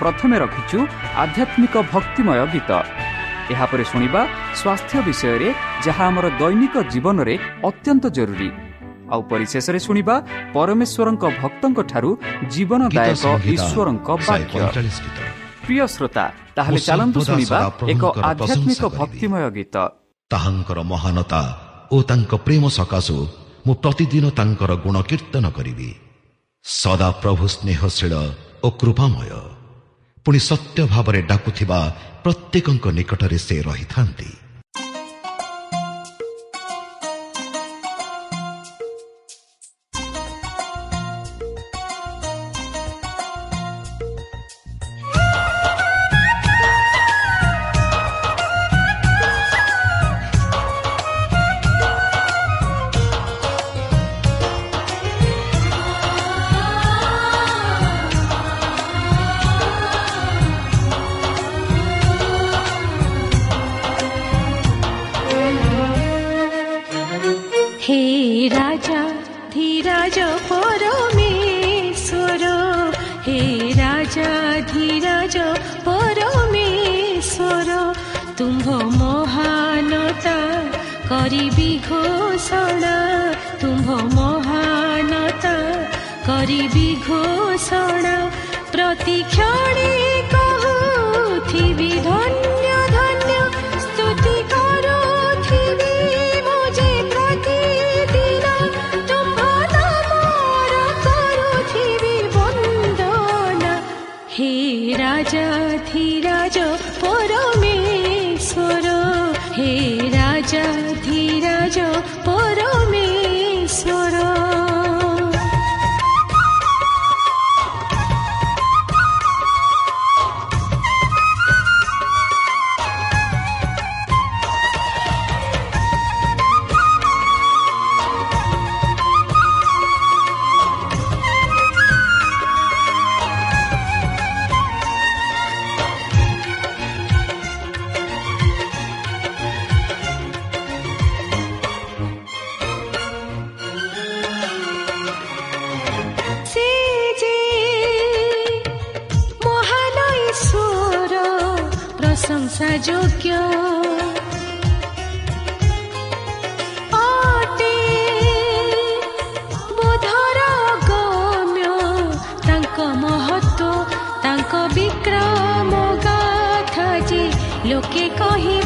ପ୍ରଥମେ ରଖିଛୁ ଆଧ୍ୟାତ୍ମିକ ଭକ୍ତିମୟ ଗୀତ। ଏହାପରେ ଶୁଣିବା ସ୍ୱାସ୍ଥ୍ୟ ବିଷୟରେ ଯାହା ଆମର ଦୈନିକ ଜୀବନରେ ଅତ୍ୟନ୍ତ ଜରୁରୀ। ଆଉ ପରିଶେଷରେ ଶୁଣିବା ପରମେଶ୍ୱରଙ୍କ ଭକ୍ତଙ୍କଠାରୁ ଜୀବନଦାୟକ ଈଶ୍ୱରଙ୍କ ବାକ୍ୟ। ପ୍ରିୟ ଶ୍ରୋତା ତାହେଲେ ଚାଲନ୍ତୁ ଶୁଣିବା ଏକ ଆଧ୍ୟାତ୍ମିକ ଭକ୍ତିମୟ ଗୀତ। ତାହାଙ୍କର ମହାନତା ଓ ତାଙ୍କ ପ୍ରେମ ସକାଶୁ ମୁଁ ପ୍ରତିଦିନ ତାଙ୍କର ଗୁଣ କୀର୍ତ୍ତନ କରିବି। ସଦା ପ୍ରଭୁ ସ୍ନେହଶୀଳ ଓ କୃପାମୟ। ପୁଣି ସତ୍ୟ ଭାବରେ ଡାକୁଥିବା ପ୍ରତ୍ୟେକଙ୍କ ନିକଟରେ ସେ ରହିଥାନ୍ତି। କରିବି ଘୋଷଣା ପ୍ରତିକ୍ଷଣେ ଲୋକେ କହିବେ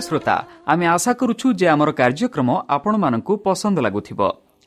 শ্রোতা আমি আশা করুছু যে আমার কার্যক্রম আপনার পছন্দ লাগুব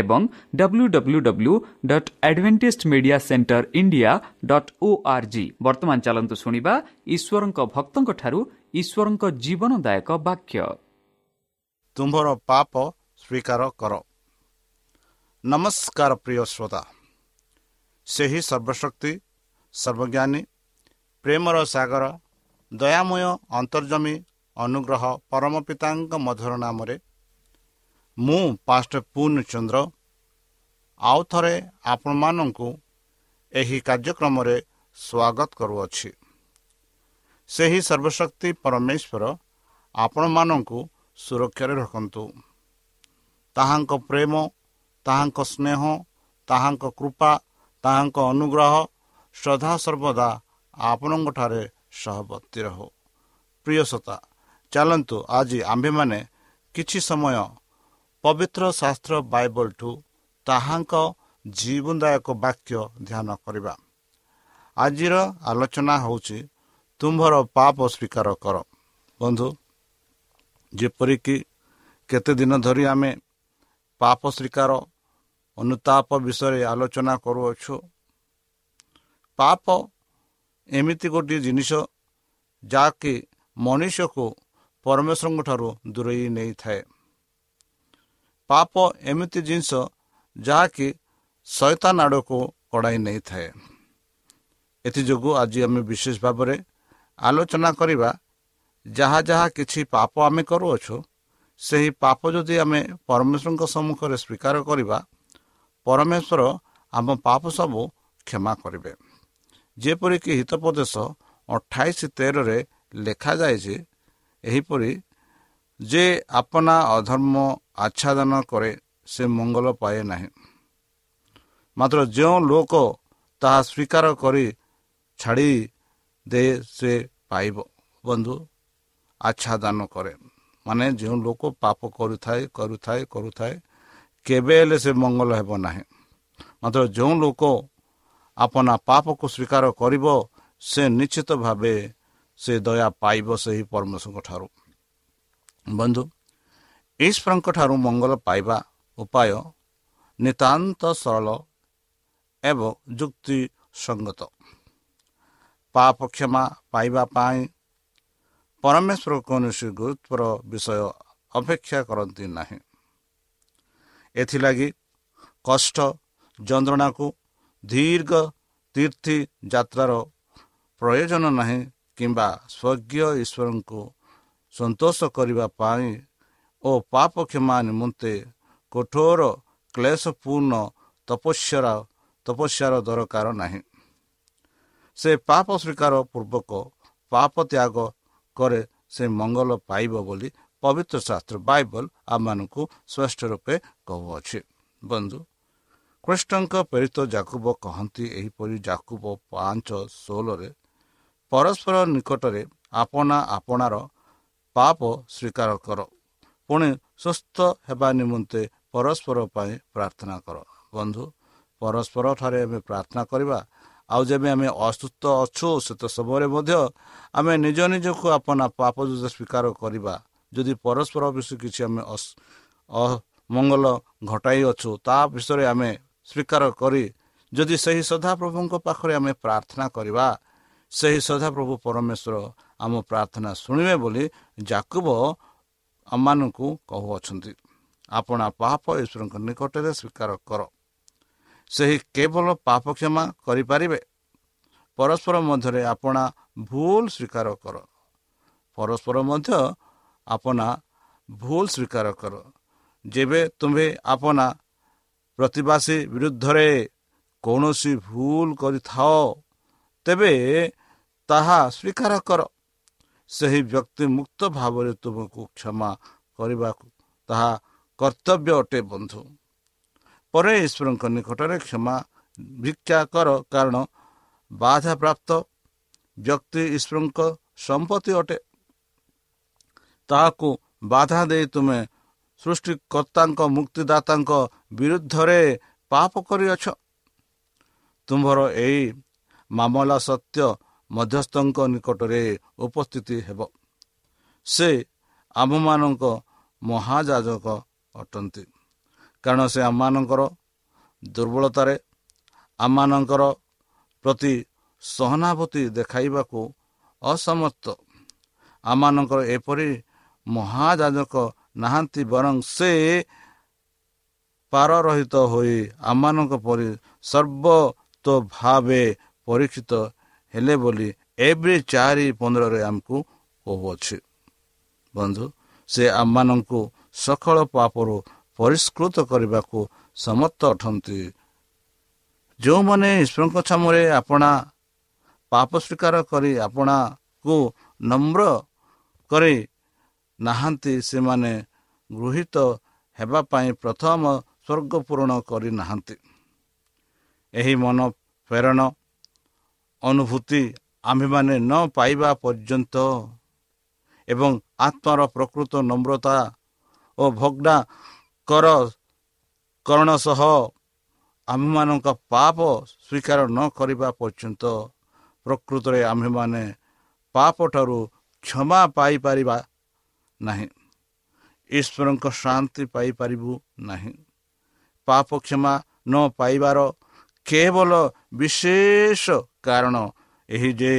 ଏବଂ W W W dot Adventist Media Centre India dot O R G ବର୍ତ୍ତମାନ ଚାଲନ୍ତୁ ଶୁଣିବା ଈଶ୍ୱରଙ୍କ ଭକ୍ତଙ୍କଠାରୁ ଈଶ୍ୱରଙ୍କ ଜୀବନଦାୟକ ବାକ୍ୟ। ତୁମ୍ଭର ପାପ ସ୍ୱୀକାର କର। ନମସ୍କାର ପ୍ରିୟ ଶ୍ରୋତା। ସେହି ସର୍ବଶକ୍ତି ସର୍ବଜ୍ଞାନୀ ପ୍ରେମର ସାଗର ଦୟାମୟ ଅନ୍ତର୍ଜମୀ ଅନୁଗ୍ରହ ପରମ ପିତାଙ୍କ ମଧୁର ନାମରେ ମୁଁ ପାଷ୍ଟ ପୂର୍ଣ୍ଣଚନ୍ଦ୍ର। ଆଉ ଥରେ ଆପଣମାନଙ୍କୁ ଏହି କାର୍ଯ୍ୟକ୍ରମରେ ସ୍ୱାଗତ କରୁଅଛି। ସେହି ସର୍ବଶକ୍ତି ପରମେଶ୍ୱର ଆପଣମାନଙ୍କୁ ସୁରକ୍ଷାରେ ରଖନ୍ତୁ। ତାହାଙ୍କ ପ୍ରେମ ତାହାଙ୍କ ସ୍ନେହ ତାହାଙ୍କ କୃପା ତାହାଙ୍କ ଅନୁଗ୍ରହ ସଦା ସର୍ବଦା ଆପଣଙ୍କଠାରେ ସହବର୍ତ୍ତୀ ରହୁ। ପ୍ରିୟସତା ଚାଲନ୍ତୁ ଆଜି ଆମ୍ଭେମାନେ କିଛି ସମୟ ପବିତ୍ର ଶାସ୍ତ୍ର ବାଇବଲଠୁ ତାହାଙ୍କ ଜୀବନଦାୟକ ବାକ୍ୟ ଧ୍ୟାନ କରିବା। ଆଜିର ଆଲୋଚନା ହେଉଛି ତୁମ୍ଭର ପାପ ସ୍ୱୀକାର କର। ବନ୍ଧୁ ଯେପରିକି କେତେ ଦିନ ଧରି ଆମେ ପାପ ସ୍ୱୀକାର ଅନୁତାପ ବିଷୟରେ ଆଲୋଚନା କରୁଅଛୁ ପାପ ଏମିତି ଗୋଟିଏ ଜିନିଷ ଯାହାକି ମନୁଷ୍ୟକୁ ପରମେଶ୍ୱରଙ୍କ ଠାରୁ ଦୂରେଇ ନେଇଥାଏ। ପାପ ଏମିତି ଜିନିଷ ଯାହାକି ଶୈତାନ ଆଡ଼କୁ କଡ଼ାଇ ନେଇଥାଏ। ଏଥିଯୋଗୁଁ ଆଜି ଆମେ ବିଶେଷ ଭାବରେ ଆଲୋଚନା କରିବା ଯାହା ଯାହା କିଛି ପାପ ଆମେ କରୁଅଛୁ ସେହି ପାପ ଯଦି ଆମେ ପରମେଶ୍ୱରଙ୍କ ସମ୍ମୁଖରେ ସ୍ୱୀକାର କରିବା ପରମେଶ୍ୱର ଆମ ପାପ ସବୁ କ୍ଷମା କରିବେ। ଯେପରିକି ହିତପ୍ରଦେଶ ଅଠାଇଶ ତେରରେ ଲେଖାଯାଇଛି ଏହିପରି ଯେ ଆପନା ଅଧର୍ମ ଆଚ୍ଛାଦନ କରେ ସେ ମଙ୍ଗଳ ପାଏ ନାହିଁ। ମାତ୍ର ଯେଉଁ ଲୋକ ତାହା ସ୍ୱୀକାର କରି ଛାଡ଼ି ଦେ ସେ ପାଇବ। ବନ୍ଧୁ ଆଚ୍ଛାଦନ କରେ। ମାନେ ଯେଉଁ ଲୋକ ପାପ କରୁଥାଏ କରୁଥାଏ କରୁଥାଏ କେବେ ହେଲେ ସେ ମଙ୍ଗଳ ହେବ ନାହିଁ। ମାତ୍ର ଯେଉଁ ଲୋକ ଆପଣା ପାପକୁ ସ୍ୱୀକାର କରିବ ସେ ନିଶ୍ଚିତ ଭାବେ ସେ ଦୟା ପାଇବ ସେହି ପରମେଶ୍ୱରଙ୍କ ଠାରୁ ବନ୍ଧୁ ଈଶ୍ୱରଙ୍କ ଠାରୁ ମଙ୍ଗଳ ପାଇବା ଉପାୟ ନିତାନ୍ତ ସରଳ ଏବଂ ଯୁକ୍ତି ସଙ୍ଗତ ପାପ କ୍ଷମା ପାଇବା ପାଇଁ ପରମେଶ୍ୱର କୌଣସି ଗୁରୁତ୍ୱର ବିଷୟ ଅପେକ୍ଷା କରନ୍ତି ନାହିଁ। ଏଥିଲାଗି କଷ୍ଟ ଯନ୍ତ୍ରଣାକୁ ଦୀର୍ଘ ତୀର୍ଥି ଯାତ୍ରାର ପ୍ରୟୋଜନ ନାହିଁ କିମ୍ବା ସ୍ୱର୍ଗୀୟ ଈଶ୍ୱରଙ୍କୁ ସନ୍ତୋଷ କରିବା ପାଇଁ ଓ ପାପ କ୍ଷମା ନିମନ୍ତେ କଠୋର କ୍ଲେଶପୂର୍ଣ୍ଣ ତପସ୍ୟାର ତପସ୍ୟାର ଦରକାର ନାହିଁ। ସେ ପାପ ସ୍ୱୀକାର ପୂର୍ବକ ପାପ ତ୍ୟାଗ କରେ ସେ ମଙ୍ଗଲ ପାଇବ ବୋଲି ପବିତ୍ର ଶାସ୍ତ୍ର ବାଇବଲ ଆମମାନଙ୍କୁ ସ୍ପଷ୍ଟ ରୂପେ କହୁଅଛି। ବନ୍ଧୁ କୃଷ୍ଣଙ୍କ ପ୍ରେରିତ ଜାକୁବ କହନ୍ତି ଏହିପରି ଜାକୁବ ପାଞ୍ଚ ଷୋହଳରେ ପରସ୍ପର ନିକଟରେ ଆପଣା ଆପଣାର ପାପ ସ୍ୱୀକାର କର। ପୁଣି ସୁସ୍ଥ ହେବା ନିମନ୍ତେ ପରସ୍ପର ପାଇଁ ପ୍ରାର୍ଥନା କର। ବନ୍ଧୁ ପରସ୍ପର ଠାରେ ଆମେ ପ୍ରାର୍ଥନା କରିବା। ଆଉ ଯେବେ ଆମେ ଅସୁସ୍ଥ ଅଛୁ ସେତ ସମୟରେ ମଧ୍ୟ ଆମେ ନିଜ ନିଜକୁ ଆପଣା ପାପ ଯଦି ସ୍ୱୀକାର କରିବା। ଯଦି ପରସ୍ପର ବିଷୟ କିଛି ଆମେ ଅମଙ୍ଗଳ ଘଟାଇ ଅଛୁ ତା ବିଷୟରେ ଆମେ ସ୍ୱୀକାର କରି ଯଦି ସେହି ସଦାପ୍ରଭୁଙ୍କ ପାଖରେ ଆମେ ପ୍ରାର୍ଥନା କରିବା ସେହି ସଦାପ୍ରଭୁ ପରମେଶ୍ୱର ଆମ ପ୍ରାର୍ଥନା ଶୁଣିବେ ବୋଲି ଜାକୁବ ଆମମାନଙ୍କୁ କହୁଅଛନ୍ତି ଆପଣା ପାପ ଈଶ୍ୱରଙ୍କ ନିକଟରେ ସ୍ୱୀକାର କର। ସେହି କେବଳ ପାପ କ୍ଷମା କରିପାରିବେ। ପରସ୍ପର ମଧ୍ୟରେ ଆପଣା ଭୁଲ ସ୍ୱୀକାର କର। ପରସ୍ପର ମଧ୍ୟ ଆପଣା ଭୁଲ ସ୍ୱୀକାର କର। ଯେବେ ତୁମ୍ଭେ ଆପଣା ପ୍ରତିବାସୀ ବିରୁଦ୍ଧରେ କୌଣସି ଭୁଲ କରିଥାଅ ତେବେ ତାହା ସ୍ୱୀକାର କର। ସେହି ବ୍ୟକ୍ତି ମୁକ୍ତ ଭାବରେ ତୁମକୁ କ୍ଷମା କରିବାକୁ ତାହା କର୍ତ୍ତବ୍ୟ ଅଟେ ବନ୍ଧୁ। ପରେ ଈଶ୍ୱରଙ୍କ ନିକଟରେ କ୍ଷମା ଭିକ୍ଷା କର କାରଣ ବାଧାପ୍ରାପ୍ତ ବ୍ୟକ୍ତି ଈଶ୍ୱରଙ୍କ ସମ୍ପତ୍ତି ଅଟେ। ତାହାକୁ ବାଧା ଦେଇ ତୁମେ ସୃଷ୍ଟିକର୍ତ୍ତାଙ୍କ ମୁକ୍ତିଦାତାଙ୍କ ବିରୁଦ୍ଧରେ ପାପ କରିଅଛ। ତୁମ୍ଭର ଏହି ମାମଲା ସତ୍ୟ ମଧ୍ୟସ୍ଥଙ୍କ ନିକଟରେ ଉପସ୍ଥିତି ହେବ। ସେ ଆମମାନଙ୍କ ମହାଯାଜକ ଅଟନ୍ତି। କାରଣ ସେ ଆମମାନଙ୍କର ଦୁର୍ବଳତାରେ ଆମମାନଙ୍କର ପ୍ରତି ସହନାଭୂତି ଦେଖାଇବାକୁ ଅସମର୍ଥ। ଆମମାନଙ୍କର ଏପରି ମହାଯାଜକ ନାହାନ୍ତି ବରଂ ସେ ପାରରହିତ ହୋଇ ଆମମାନଙ୍କ ପରି ସର୍ବତ ଭାବେ ପରୀକ୍ଷିତ ହେଲେ ବୋଲି ଏଭ୍ରି ଚାରି ପନ୍ଦରରେ ଆମକୁ କହୁଅଛି ବନ୍ଧୁ ସେ ଆମମାନଙ୍କୁ ସକଳ ପାପରୁ ପରିଷ୍କୃତ କରିବାକୁ ସମର୍ଥ ଅଟନ୍ତି। ଯେଉଁମାନେ ଈଶ୍ୱରଙ୍କ ଛାମରେ ଆପଣା ପାପ ସ୍ୱୀକାର କରି ଆପଣାକୁ ନମ୍ର କରି ନାହାନ୍ତି ସେମାନେ ଗୃହୀତ ହେବା ପାଇଁ ପ୍ରଥମ ସ୍ୱର୍ଗ ପୂରଣ କରିନାହାନ୍ତି ଏହି ମନ ପ୍ରେରଣ ଅନୁଭୂତି ଆମ୍ଭେମାନେ ନ ପାଇବା ପର୍ଯ୍ୟନ୍ତ ଏବଂ ଆତ୍ମାର ପ୍ରକୃତ ନମ୍ରତା ଓ ଭଗ୍ନା କର କରଣ ସହ ଆମ୍ଭେମାନଙ୍କ ପାପ ସ୍ୱୀକାର ନ କରିବା ପର୍ଯ୍ୟନ୍ତ ପ୍ରକୃତରେ ଆମ୍ଭେମାନେ ପାପଠାରୁ କ୍ଷମା ପାଇପାରିବା ନାହିଁ। ଈଶ୍ୱରଙ୍କ ଶାନ୍ତି ପାଇପାରିବୁ ନାହିଁ। ପାପ କ୍ଷମା ନ ପାଇବାର କେବଳ ବିଶେଷ କାରଣ ଏହି ଯେ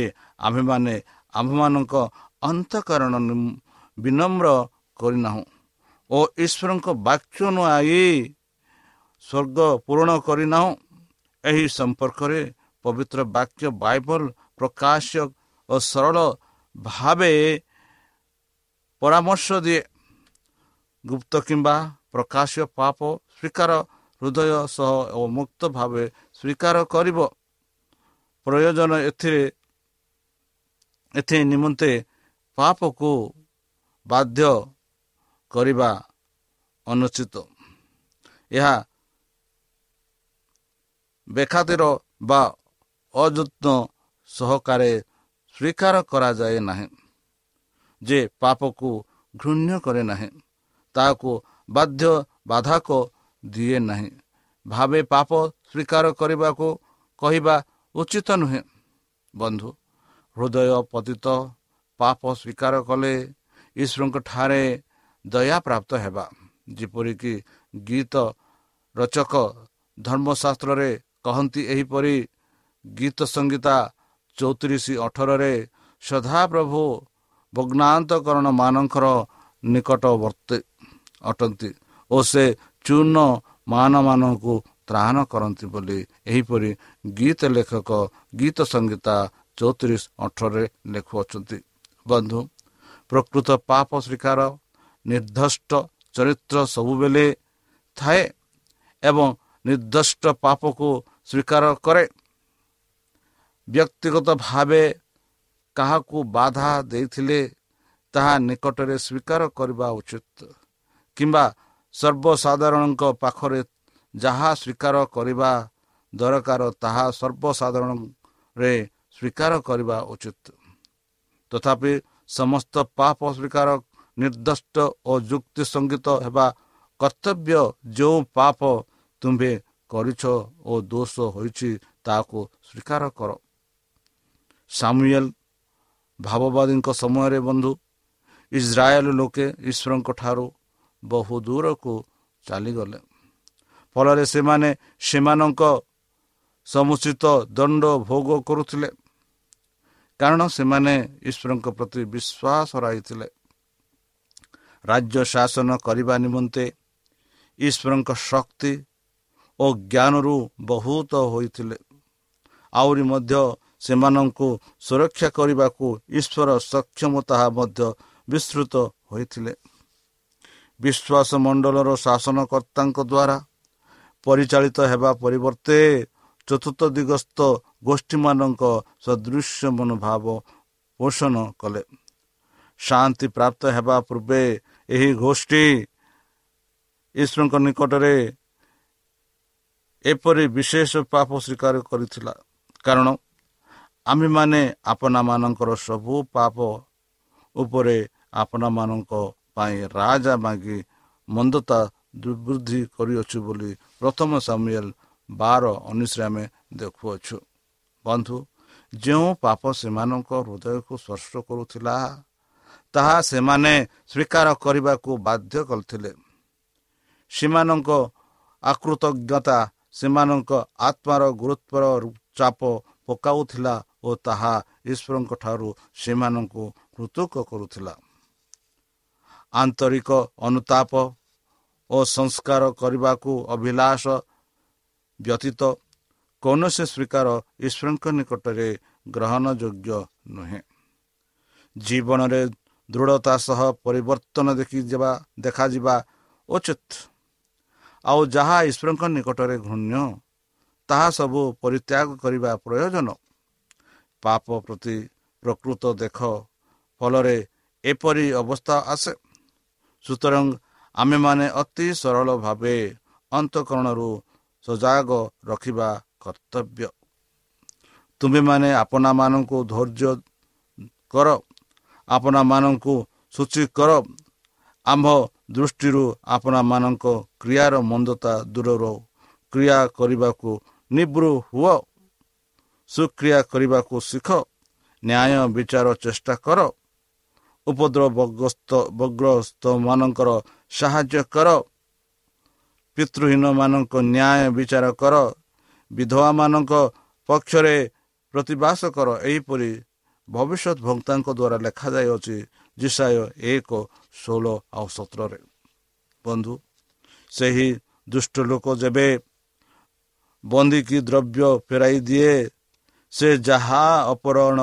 ଆମ୍ଭେମାନେ ଆମ୍ଭମାନଙ୍କ ଅନ୍ତଃକରଣ ବିନମ୍ର କରିନାହୁଁ ଓ ଈଶ୍ୱରଙ୍କ ବାକ୍ୟ ନୁଆଇ ସ୍ୱର୍ଗ ପୂରଣ କରିନାହୁଁ ଏହି ସମ୍ପର୍କରେ ପବିତ୍ର ବାକ୍ୟ ବାଇବଲ ପ୍ରକାଶ ଓ ସରଳ ଭାବେ ପରାମର୍ଶ ଦିଏ। ଗୁପ୍ତ କିମ୍ବା ପ୍ରକାଶ ପାପ ସ୍ୱୀକାର ହୃଦୟ ସହ ଓ ମୁକ୍ତ ଭାବେ ସ୍ୱୀକାର କରିବ। ପ୍ରୟୋଜନ ଏଥିରେ ଏଥି ନିମନ୍ତେ ପାପକୁ ବାଧ୍ୟ କରିବା ଅନୁଚିତ। ଏହା ବେଖାତିର ବା ଅଯତ୍ନ ସହକାରେ ସ୍ୱୀକାର କରାଯାଏ ନାହିଁ। ଯେ ପାପକୁ ଘୃଣ୍ୟ କରେ ନାହିଁ ତାହାକୁ ବାଧ୍ୟ ବାଧକ ଦିଏ ନାହିଁ। ଭାବେ ପାପ ସ୍ୱୀକାର କରିବାକୁ କହିବା ଉଚିତ ନୁହେଁ ବନ୍ଧୁ ହୃଦୟ ପତିତ ପାପ ସ୍ୱୀକାର କଲେ ଈଶ୍ୱରଙ୍କ ଠାରେ ଦୟା ପ୍ରାପ୍ତ ହେବା। ଯେପରିକି ଗୀତ ରଚକ ଧର୍ମଶାସ୍ତ୍ରରେ କହନ୍ତି ଏହିପରି ଗୀତ ସଙ୍ଗୀତା ଚଉତିରିଶ ଅଠରରେ ସଦାପ୍ରଭୁ ଭଗ୍ନାନ୍ତକରଣ ମାନଙ୍କର ନିକଟବର୍ତ୍ତୀ ଅଟନ୍ତି ଓ ସେ ଚୂର୍ଣ୍ଣ ମାନମାନଙ୍କୁ ତ୍ରାଣ କରନ୍ତି ବୋଲି ଏହିପରି ଗୀତ ଲେଖକ ଗୀତ ସଙ୍ଗୀତା ଚଉତିରିଶ ଅଠରରେ ଲେଖୁଅଛନ୍ତି। ବନ୍ଧୁ ପ୍ରକୃତ ପାପ ସ୍ୱୀକାର ନିର୍ଦ୍ଦିଷ୍ଟ ଚରିତ୍ର ସବୁବେଳେ ଥାଏ ଏବଂ ନିର୍ଦ୍ଦିଷ୍ଟ ପାପକୁ ସ୍ୱୀକାର କରେ। ବ୍ୟକ୍ତିଗତ ଭାବେ କାହାକୁ ବାଧା ଦେଇଥିଲେ ତାହା ନିକଟରେ ସ୍ୱୀକାର କରିବା ଉଚିତ। କିମ୍ବା ସର୍ବସାଧାରଣଙ୍କ ପାଖରେ ଯାହା ସ୍ୱୀକାର କରିବା ଦରକାର ତାହା ସର୍ବସାଧାରଣରେ ସ୍ୱୀକାର କରିବା ଉଚିତ। ତଥାପି ସମସ୍ତ ପାପ ସ୍ୱୀକାର ନିର୍ଦ୍ଦିଷ୍ଟ ଓ ଯୁକ୍ତି ସଙ୍ଗୀତ ହେବା କର୍ତ୍ତବ୍ୟ ଯେଉଁ ପାପ ତୁମ୍ଭେ କରିଛ ଓ ଦୋଷ ହୋଇଛି ତାହାକୁ ସ୍ୱୀକାର କର। ସାମୁଏଲ ଭାବବାଦୀଙ୍କ ସମୟରେ ବନ୍ଧୁ ଇସ୍ରାଏଲ ଲୋକେ ଈଶ୍ୱରଙ୍କ ଠାରୁ ବହୁ ଦୂରକୁ ଚାଲିଗଲେ। ଫଳରେ ସେମାନେ ସେମାନଙ୍କ ସମୁଚିତ ଦଣ୍ଡ ଭୋଗ କରୁଥିଲେ। କାରଣ ସେମାନେ ଈଶ୍ୱରଙ୍କ ପ୍ରତି ବିଶ୍ୱାସ ହରାଇଥିଲେ। ରାଜ୍ୟ ଶାସନ କରିବା ନିମନ୍ତେ ଈଶ୍ୱରଙ୍କ ଶକ୍ତି ଓ ଜ୍ଞାନରୁ ବହୁତ ହୋଇଥିଲେ। ଆହୁରି ମଧ୍ୟ ସେମାନଙ୍କୁ ସୁରକ୍ଷା କରିବାକୁ ଈଶ୍ୱର ସକ୍ଷମତା ମଧ୍ୟ ବିସ୍ତୃତ ହୋଇଥିଲେ। ବିଶ୍ୱାସ ମଣ୍ଡଳର ଶାସନକର୍ତ୍ତାଙ୍କ ଦ୍ୱାରା ପରିଚାଳିତ ହେବା ପରିବର୍ତ୍ତେ ଚତୁର୍ଥ ଦିଗସ୍ଥ ଗୋଷ୍ଠୀମାନଙ୍କ ସଦୃଶ୍ୟ ମନୋଭାବ ପୋଷଣ କଲେ। ଶାନ୍ତି ପ୍ରାପ୍ତ ହେବା ପୂର୍ବେ ଏହି ଗୋଷ୍ଠୀ ଈଶ୍ୱରଙ୍କ ନିକଟରେ ଏପରି ବିଶେଷ ପାପ ସ୍ୱୀକାର କରିଥିଲା। କାରଣ ଆମେମାନେ ଆପଣମାନଙ୍କର ସବୁ ପାପ ଉପରେ ଆପଣମାନଙ୍କ ପାଇଁ ରାଜା ମାଗି ମନ୍ଦତା ଦୁର୍ବୃଦ୍ଧି କରିଅଛୁ ବୋଲି ପ୍ରଥମ ସାମିଏଲ ବାର ଉଣେଇଶରେ ଆମେ ଦେଖୁଅଛୁ। ବନ୍ଧୁ ଯେଉଁ ପାପ ସେମାନଙ୍କ ହୃଦୟକୁ ସ୍ପର୍ଶ କରୁଥିଲା ତାହା ସେମାନେ ସ୍ୱୀକାର କରିବାକୁ ବାଧ୍ୟ କରିଥିଲେ। ସେମାନଙ୍କ ଆକୃତଜ୍ଞତା ସେମାନଙ୍କ ଆତ୍ମାର ଗୁରୁତ୍ୱର ଚାପ ପକାଉଥିଲା ଓ ତାହା ଈଶ୍ୱରଙ୍କ ଠାରୁ ସେମାନଙ୍କୁ ପୃଥକ କରୁଥିଲା। ଆନ୍ତରିକ ଅନୁତାପ ଓ ସଂସ୍କାର କରିବାକୁ ଅଭିଳାଷ ବ୍ୟତୀତ କୌଣସି ସ୍ୱୀକାର ଈଶ୍ୱରଙ୍କ ନିକଟରେ ଗ୍ରହଣ ଯୋଗ୍ୟ ନୁହେଁ। ଜୀବନରେ ଦୃଢ଼ତା ସହ ପରିବର୍ତ୍ତନ ଦେଖିଯିବା ଦେଖାଯିବା ଉଚିତ। ଆଉ ଯାହା ଈଶ୍ୱରଙ୍କ ନିକଟରେ ଘୃଣ୍ୟ ତାହା ସବୁ ପରିତ୍ୟାଗ କରିବା ପ୍ରୟୋଜନ। ପାପ ପ୍ରତି ପ୍ରକୃତ ଦେଖ ଫଳରେ ଏପରି ଅବସ୍ଥା ଆସେ। ସୁତରାଂ ଆମେମାନେ ଅତି ସରଳ ଭାବେ ଅନ୍ତଃକରଣରୁ ସଜାଗ ରଖିବା କର୍ତ୍ତବ୍ୟ। ତୁମେମାନେ ଆପଣମାନଙ୍କୁ ଧୈର୍ଯ୍ୟ କର ଆପଣମାନଙ୍କୁ ସୂଚୀ କର। ଆମ୍ଭ ଦୃଷ୍ଟିରୁ ଆପଣମାନଙ୍କ କ୍ରିୟାର ମନ୍ଦତା ଦୂରରୁ କ୍ରିୟା କରିବାକୁ ନିବୃ ହୁଅ ସୁକ୍ରିୟା କରିବାକୁ ଶିଖ ନ୍ୟାୟ ବିଚାର ଚେଷ୍ଟା କର। ଉପଦ୍ରବଗ୍ରସ୍ତ ମାନଙ୍କର ସାହାଯ୍ୟ କର। ପିତୃହୀନମାନଙ୍କ ନ୍ୟାୟ ବିଚାର କର। ବିଧବାମାନଙ୍କ ପକ୍ଷରେ ପ୍ରତିବାସ କର। ଏହିପରି ଭବିଷ୍ୟତ ଭକ୍ତାଙ୍କ ଦ୍ୱାରା ଲେଖାଯାଇଅଛି ଜିସାୟ ଏକ ଷୋହଳ ଆଉ ସତରରେ। ବନ୍ଧୁ ସେହି ଦୁଷ୍ଟ ଲୋକ ଯେବେ ବନ୍ଦିକି ଦ୍ରବ୍ୟ ଫେରାଇ ଦିଏ ସେ ଯାହା ଅପହରଣ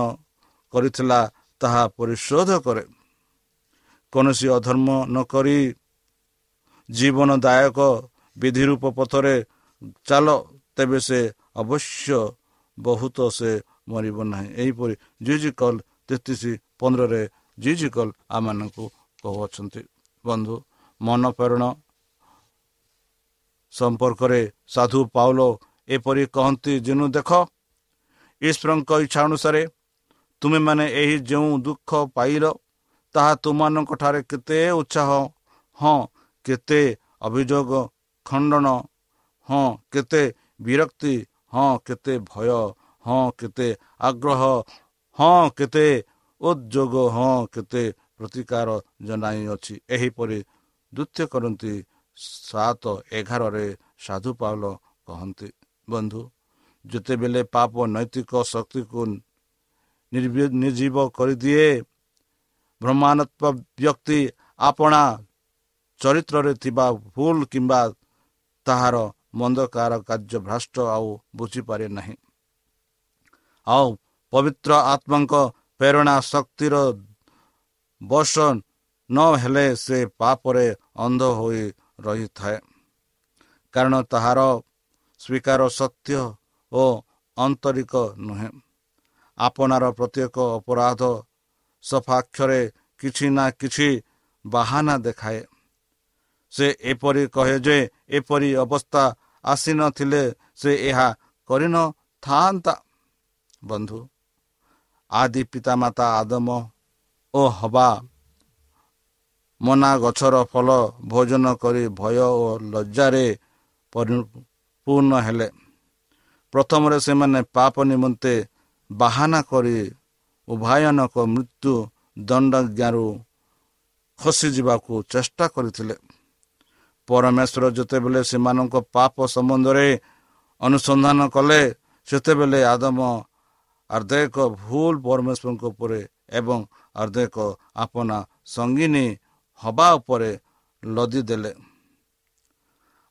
କରିଥିଲା ତାହା ପରିଶୋଧ କରେ। କୌଣସି ଅଧର୍ମ ନକରି ଜୀବନଦାୟକ ବିଧିରୂପ ପଥରେ ଚାଲ ତେବେ ସେ ଅବଶ୍ୟ ବହୁତ ସେ ମରିବ ନାହିଁ। ଏହିପରି ଜିଜି କଲ୍ ତେତିଶ ପନ୍ଦରରେ ଜିଜି କଲ୍ ଆମମାନଙ୍କୁ କହୁଅଛନ୍ତି। ବନ୍ଧୁ ମନ ପ୍ରେରଣ ସମ୍ପର୍କରେ ସାଧୁ ପାଉଲ ଏପରି କହନ୍ତି ଯେନୁ ଦେଖ ଈଶ୍ୱରଙ୍କ ଇଚ୍ଛା ଅନୁସାରେ ତୁମେମାନେ ଏହି ଯେଉଁ ଦୁଃଖ ପାଇଲ ତାହା ତୁମମାନଙ୍କ ଠାରେ କେତେ ଉତ୍ସାହ ହଁ କେତେ ଅଭିଯୋଗ ଖଣ୍ଡନ? ହଁ କେତେ ବିରକ୍ତି? ହଁ କେତେ ଭୟ? ହଁ କେତେ ଆଗ୍ରହ? ହଁ କେତେ ଉଦ୍ଯୋଗ? ହଁ କେତେ ପ୍ରତିକାର ଜଣାଇଅଛି? ଏହିପରି ଦ୍ୱିତୀୟ କରନ୍ତି ସାତ ଏଗାରରେ ସାଧୁ ପାଉଲ କହନ୍ତି ବନ୍ଧୁ ଯେତେବେଳେ ପାପ ନୈତିକ ଶକ୍ତିକୁ ନିର୍ଜୀବ କରିଦିଏ ବ୍ରହ୍ମାଣ୍ଡତ୍ମ ବ୍ୟକ୍ତି ଆପଣା ଚରିତ୍ରରେ ଥିବା ଭୁଲ କିମ୍ବା ତାହାର ମନ୍ଦକାର କାର୍ଯ୍ୟ ଭ୍ରଷ୍ଟ ଆଉ ବୁଝିପାରେ ନାହିଁ। ଆଉ ପବିତ୍ର ଆତ୍ମାଙ୍କ ପ୍ରେରଣା ଶକ୍ତିର ବର୍ଷ ନ ହେଲେ ସେ ପାପରେ ଅନ୍ଧ ହୋଇ ରହିଥାଏ। କାରଣ ତାହାର ସ୍ୱୀକାର ସତ୍ୟ ଓ ଆନ୍ତରିକ ନୁହେଁ। ଆପଣାର ପ୍ରତ୍ୟେକ ଅପରାଧ ସଫାକ୍ଷରେ କିଛି ନା କିଛି ବାହାନା ଦେଖାଏ। ସେ ଏପରି କହେ ଯେ ଏପରି ଅବସ୍ଥା ଆସିନଥିଲେ ସେ ଏହା କରିନଥାନ୍ତା ବନ୍ଧୁ ଆଦି ପିତାମାତା ଆଦମ ଓ ହବା ମନା ଗଛର ଫଳ ଭୋଜନ କରି ଭୟ ଓ ଲଜ୍ଜାରେ ପୂର୍ଣ୍ଣ ହେଲେ। ପ୍ରଥମରେ ସେମାନେ ପାପ ନିମନ୍ତେ ବାହାନା କରି ଉଭାୟନକ ମୃତ୍ୟୁ ଦଣ୍ଡଜ୍ଞାରୁ ଖସିଯିବାକୁ ଚେଷ୍ଟା କରିଥିଲେ। ପରମେଶ୍ୱର ଯେତେବେଳେ ସେମାନଙ୍କ ପାପ ସମ୍ବନ୍ଧରେ ଅନୁସନ୍ଧାନ କଲେ ସେତେବେଳେ ଆଦମ ଆର୍ଦ୍ଦେକ ଭୁଲ ପରମେଶ୍ୱରଙ୍କ ଉପରେ ଏବଂ ଆର୍ଦ୍ଦେକ ଆପଣା ସଙ୍ଗିନୀ ହବା ଉପରେ ଲଦି ଦେଲେ।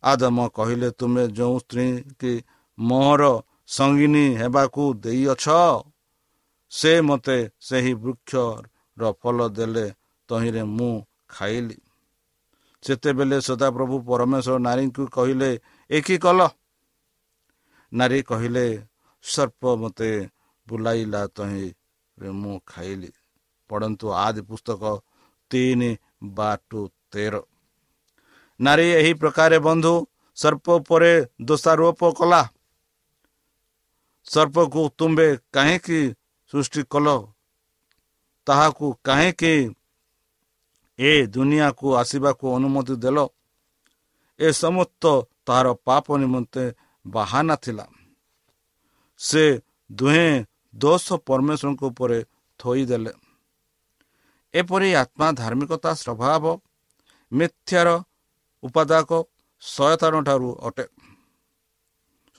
ଆଦମ କହିଲେ ତୁମେ ଯେଉଁ ସ୍ତ୍ରୀ କି ମୋହର ସଙ୍ଗିନୀ ହେବାକୁ ଦେଇଅଛ ସେ ମୋତେ ସେହି ବୃକ୍ଷର ଫଳ ଦେଲେ ତହିଁରେ ମୁଁ ଖାଇଲି। ସେତେବେଳେ ସଦାପ୍ରଭୁ ପରମେଶ୍ୱର ନାରୀଙ୍କୁ କହିଲେ ଏ କି କଲ? ନାରୀ କହିଲେ ସର୍ପ ମୋତେ ବୁଲାଇଲା ତହିଁରେ ମୁଁ ଖାଇଲି। ପଢ଼ନ୍ତୁ ଆଦି ପୁସ୍ତକ ତିନି ବା ଟୁ ତେର। ନାରୀ ଏହି ପ୍ରକାର ବନ୍ଧୁ ସର୍ପ ଉପରେ ଦୋଷାରୋପ କଲା। ସର୍ପକୁ ତୁମ୍ଭେ କାହିଁକି ସୃଷ୍ଟି କଲ? ତାହାକୁ କାହିଁକି ଏ ଦୁନିଆକୁ ଆସିବାକୁ ଅନୁମତି ଦେଲ। ଏ ସମସ୍ତ ତାହାର ପାପ ନିମନ୍ତେ ବାହାନା ଥିଲା। ସେ ଦୁହେଁ ଦୋଷ ପରମେଶ୍ୱରଙ୍କ ଉପରେ ଥୋଇଦେଲେ। ଏପରି ଆତ୍ମା ଧାର୍ମିକତା ସ୍ୱଭାବ ମିଥ୍ୟାର ଉପାଦାକ ସୟତାନ ଠାରୁ ଅଟେ।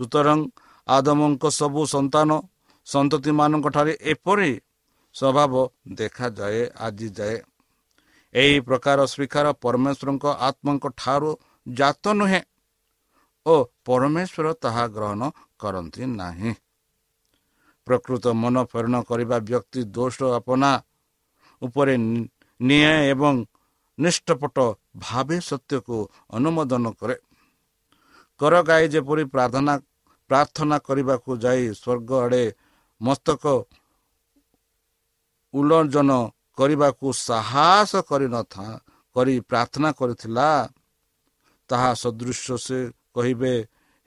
ସୁତରାଂ ଆଦମଙ୍କ ସବୁ ସନ୍ତାନ ସନ୍ତତିମାନଙ୍କ ଠାରେ ଏପରି ସ୍ୱଭାବ ଦେଖାଯାଏ ଆଜି ଯାଏ ଏହି ପ୍ରକାର ସ୍ୱୀକାର ପରମେଶ୍ୱରଙ୍କ ଆତ୍ମାଙ୍କ ଠାରୁ ଜାତ ନୁହେଁ ଓ ପରମେଶ୍ୱର ତାହା ଗ୍ରହଣ କରନ୍ତି ନାହିଁ। ପ୍ରକୃତ ମନ ପ୍ରେରଣ କରିବା ବ୍ୟକ୍ତି ଦୋଷ ଆପନା। ଉପରେ ନିଏ ଏବଂ ନିଷ୍ଠପଟ ଭାବେ ସତ୍ୟକୁ ଅନୁମୋଦନ କରେ। କର ଗାଈ ଯେପରି ପ୍ରାର୍ଥନା ପ୍ରାର୍ଥନା କରିବାକୁ ଯାଇ ସ୍ୱର୍ଗ ଆଡ଼େ ମସ୍ତକ ଉଲ୍ଲଜନ କରିବାକୁ ସାହସ କରିନଥା କରି ପ୍ରାର୍ଥନା କରିଥିଲା ତାହା ସଦୃଶ ସେ କହିବେ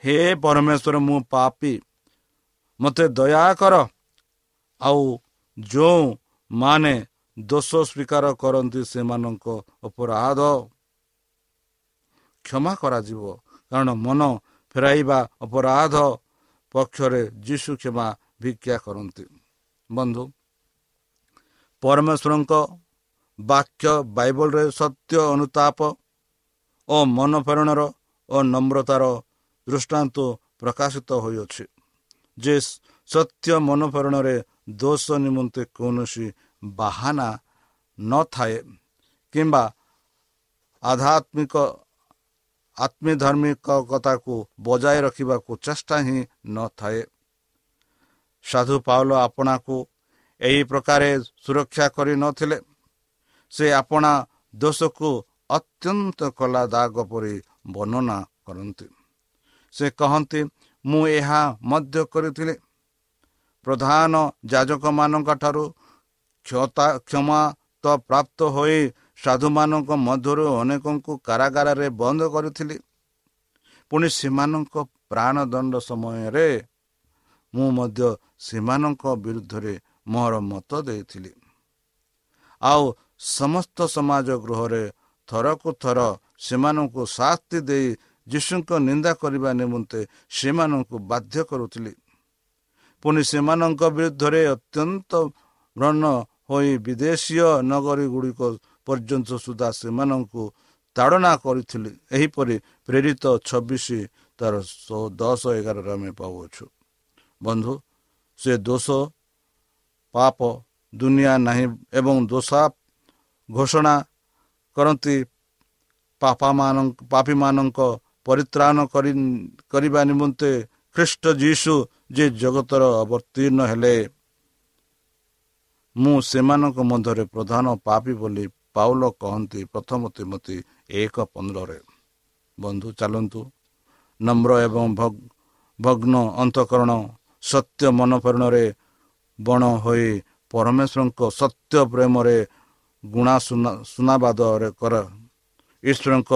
ହେ ପରମେଶ୍ୱର ମୁଁ ପାପି। ମୋତେ ଦୟାକର ଆଉ ଯେଉଁ ମାନେ ଦୋଷ ସ୍ୱୀକାର କରନ୍ତି ସେମାନଙ୍କ ଅପରାଧ। କ୍ଷମା କରାଯିବ କାରଣ ମନ ଫେରାଇବା ଅପରାଧ ପକ୍ଷରେ ଯୀଶୁ କ୍ଷମା ଭିକ୍ଷା କରନ୍ତି। ବନ୍ଧୁ ପରମେଶ୍ୱରଙ୍କ ବାକ୍ୟ ବାଇବଲରେ ସତ୍ୟ ଅନୁତାପ ଓ ମନ ପ୍ରେରଣର ଓ ନମ୍ରତାର ଦୃଷ୍ଟାନ୍ତ ପ୍ରକାଶିତ ହୋଇଅଛି। ଯେ ସତ୍ୟ ମନୋପରଣରେ ଦୋଷ ନିମନ୍ତେ କୌଣସି ବାହାନା ନଥାଏ କିମ୍ବା ଆଧ୍ୟାତ୍ମିକ ଆତ୍ମୀଧର୍ମିକତାକୁ ବଜାୟ ରଖିବାକୁ ଚେଷ୍ଟା ହିଁ ନଥାଏ। ସାଧୁ ପାଉଲ ଆପଣାକୁ ଏହି ପ୍ରକାରେ ସୁରକ୍ଷା କରିନଥିଲେ ସେ ଆପଣା ଦୋଷକୁ ଅତ୍ୟନ୍ତ କଲା ଦାଗ ପରି ବର୍ଣ୍ଣନା କରନ୍ତି। ସେ କହନ୍ତି ମୁଁ ଏହା ମଧ୍ୟ କରିଥିଲି। ପ୍ରଧାନ ଯାଜକମାନଙ୍କ ଠାରୁ କ୍ଷମା ତ ପ୍ରାପ୍ତ ହୋଇ ସାଧୁମାନଙ୍କ ମଧ୍ୟରୁ ଅନେକଙ୍କୁ କାରାଗାରରେ ବନ୍ଦ କରିଥିଲି। ପୁଣି ସେମାନଙ୍କ ପ୍ରାଣଦଣ୍ଡ ସମୟରେ ମୁଁ ମଧ୍ୟ ସେମାନଙ୍କ ବିରୁଦ୍ଧରେ ମୋର ମତ ଦେଇଥିଲି। ଆଉ ସମସ୍ତ ସମାଜ ଗୃହରେ ଥରକୁ ଥର ସେମାନଙ୍କୁ ଶାସ୍ତି ଦେଇ ଯୀଶୁଙ୍କ ନିନ୍ଦା କରିବା ନିମନ୍ତେ ସେମାନଙ୍କୁ ବାଧ୍ୟ କରୁଥିଲି। ପୁଣି ସେମାନଙ୍କ ବିରୁଦ୍ଧରେ ଅତ୍ୟନ୍ତ ବ୍ରଣ ହୋଇ ବିଦେଶୀୟ ନଗରୀ ଗୁଡ଼ିକ ପର୍ଯ୍ୟନ୍ତ ସୁଦ୍ଧା ସେମାନଙ୍କୁ ତାଡ଼ନା କରିଥିଲି। ଏହିପରି ପ୍ରେରିତ ଛବିଶ ତାର ଦଶ ଏଗାରରେ ଆମେ ପାଉଅଛୁ। ବନ୍ଧୁ ସେ ଦୋଷ ପାପ ଦୁନିଆ ନାହିଁ ଏବଂ ଦୋଷା ଘୋଷଣା କରନ୍ତି ପାପାମାନଙ୍କ ପାପୀମାନଙ୍କ ପରିତ୍ରାଣ କରିବା ନିମନ୍ତେ ଖ୍ରୀଷ୍ଟ ଯୀଶୁ ଯେ ଜଗତର ଅବତୀର୍ଣ୍ଣ ହେଲେ। ମୁଁ ସେମାନଙ୍କ ମଧ୍ୟରେ ପ୍ରଧାନ ପାପି ବୋଲି ପାଉଲ କହନ୍ତି ପ୍ରଥମ ତିମତି ଏକ ପନ୍ଦରରେ। ବନ୍ଧୁ ଚାଲନ୍ତୁ। ନମ୍ର ଏବଂ ଭଗ୍ନ ଅନ୍ତକରଣ ସତ୍ୟ ମନପରଣରେ ବଣ ହୋଇ ପରମେଶ୍ୱରଙ୍କ ସତ୍ୟ ପ୍ରେମରେ ଗୁଣା ସୁନାବାଦରେ କର। ଈଶ୍ୱରଙ୍କ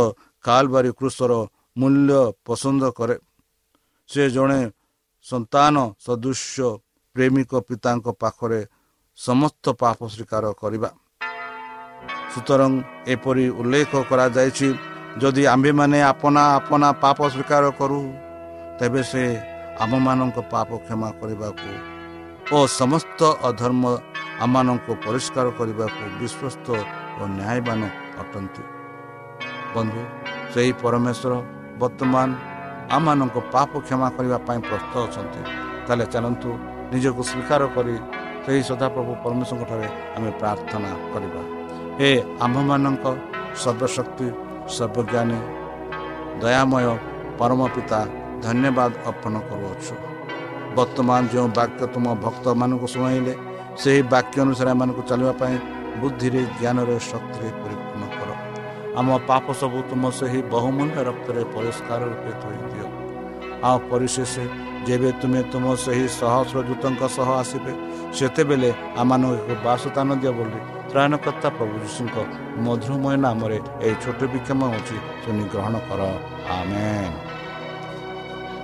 କାଲବାରୀ କୃଷର ମୂଲ୍ୟ ପସନ୍ଦ କରେ। ସେ ଜଣେ ସନ୍ତାନ ସଦୃଶ୍ୟ ପ୍ରେମିକ ପିତାଙ୍କ ପାଖରେ ସମସ୍ତ ପାପ ସ୍ୱୀକାର କରିବା। ସୁତରାଂ ଏପରି ଉଲ୍ଲେଖ କରାଯାଇଛି ଯଦି ଆମ୍ଭେମାନେ ଆପନା ଆପନା ପାପ ସ୍ୱୀକାର କରୁ ତେବେ ସେ ଆମମାନଙ୍କ ପାପ କ୍ଷମା କରିବାକୁ ଓ ସମସ୍ତ ଅଧର୍ମ ଆମମାନଙ୍କୁ ପରିଷ୍କାର କରିବାକୁ ବିଶ୍ୱସ୍ତ ଓ ନ୍ୟାୟବାନ ଅଟନ୍ତି। ବନ୍ଧୁ ସେହି ପରମେଶ୍ୱର ବର୍ତ୍ତମାନ ଆମମାନଙ୍କ ପାପ କ୍ଷମା କରିବା ପାଇଁ ପ୍ରସ୍ତୁତ ଅଛନ୍ତି। ତାହେଲେ ଚାଲନ୍ତୁ ନିଜକୁ ସ୍ୱୀକାର କରି ସେହି ସଦାପ୍ରଭୁ ପରମେଶ୍ୱରଙ୍କଠାରେ ଆମେ ପ୍ରାର୍ଥନା କରିବା। ହେ ଆମ୍ଭମାନଙ୍କ ସର୍ବଶକ୍ତି ସର୍ବଜ୍ଞାନୀ ଦୟାମୟ ପରମ ପିତା ଧନ୍ୟବାଦ ଅର୍ପଣ କରୁଅଛୁ। ବର୍ତ୍ତମାନ ଯେଉଁ ବାକ୍ୟ ତୁମ ଭକ୍ତମାନଙ୍କୁ ଶୁଣାଇଲେ ସେହି ବାକ୍ୟ ଅନୁସାରେ ଏମାନଙ୍କୁ ଚାଲିବା ପାଇଁ ବୁଦ୍ଧିରେ ଜ୍ଞାନରେ ଶକ୍ତିରେ ପରିପୂର୍ଣ୍ଣ କର। ଆମ ପାପ ସବୁ ତୁମ ସେହି ବହୁମୂଲ୍ୟ ରକ୍ତରେ ପରିଷ୍କାର ରୂପେ ଧୋଇଦିଅ ଆଉ ପରିଶେଷ ଯେବେ ତୁମେ ତୁମ ସେହି ସହସ୍ର ଦୂତଙ୍କ ସହ ଆସିବେ ସେତେବେଳେ ଆମମାନଙ୍କୁ ବାସସ୍ଥାନ ଦିଅ ବୋଲି ତ୍ରାଣକର୍ତ୍ତା ପ୍ରଭୁ ଯୀଶୁଙ୍କ ମଧୁରମୟ ନାମରେ ଏହି ଛୋଟ ବିକ୍ଷମ ହେଉଛି ଶୁଣି ଗ୍ରହଣ କର। ଆମେ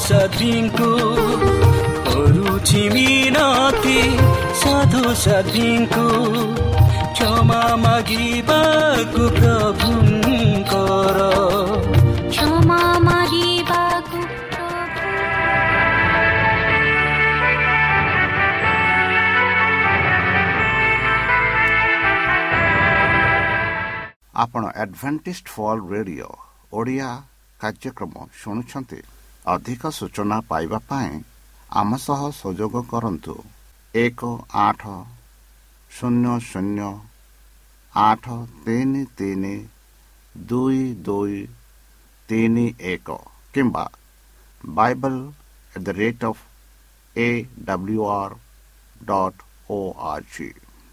ସାଧୀଙ୍କୁ କରୁଛି ମିନତି ସାଧୁ ସାଧୀଙ୍କୁ କ୍ଷମା ମାଗିବାକୁ ପ୍ରଭୁଙ୍କର କ୍ଷମା ମାଗିବାକୁ ଆପଣ ଆଡ଼ଭେଣ୍ଟିସ୍ଟ ଫଲ୍ ରେଡ଼ିଓ ଓଡ଼ିଆ କାର୍ଯ୍ୟକ୍ରମ ଶୁଣୁଛନ୍ତି ଅଧିକ ସୂଚନା ପାଇବା ପାଇଁ ଆମ ସହ ସଂଯୋଗ କରନ୍ତୁ। ଏକ ଆଠ ଶୂନ୍ୟ ଶୂନ୍ୟ ଆଠ ତିନି ତିନି ଦୁଇ ଦୁଇ ତିନି ଏକ କିମ୍ବା bible at the rate of A W R dot O R G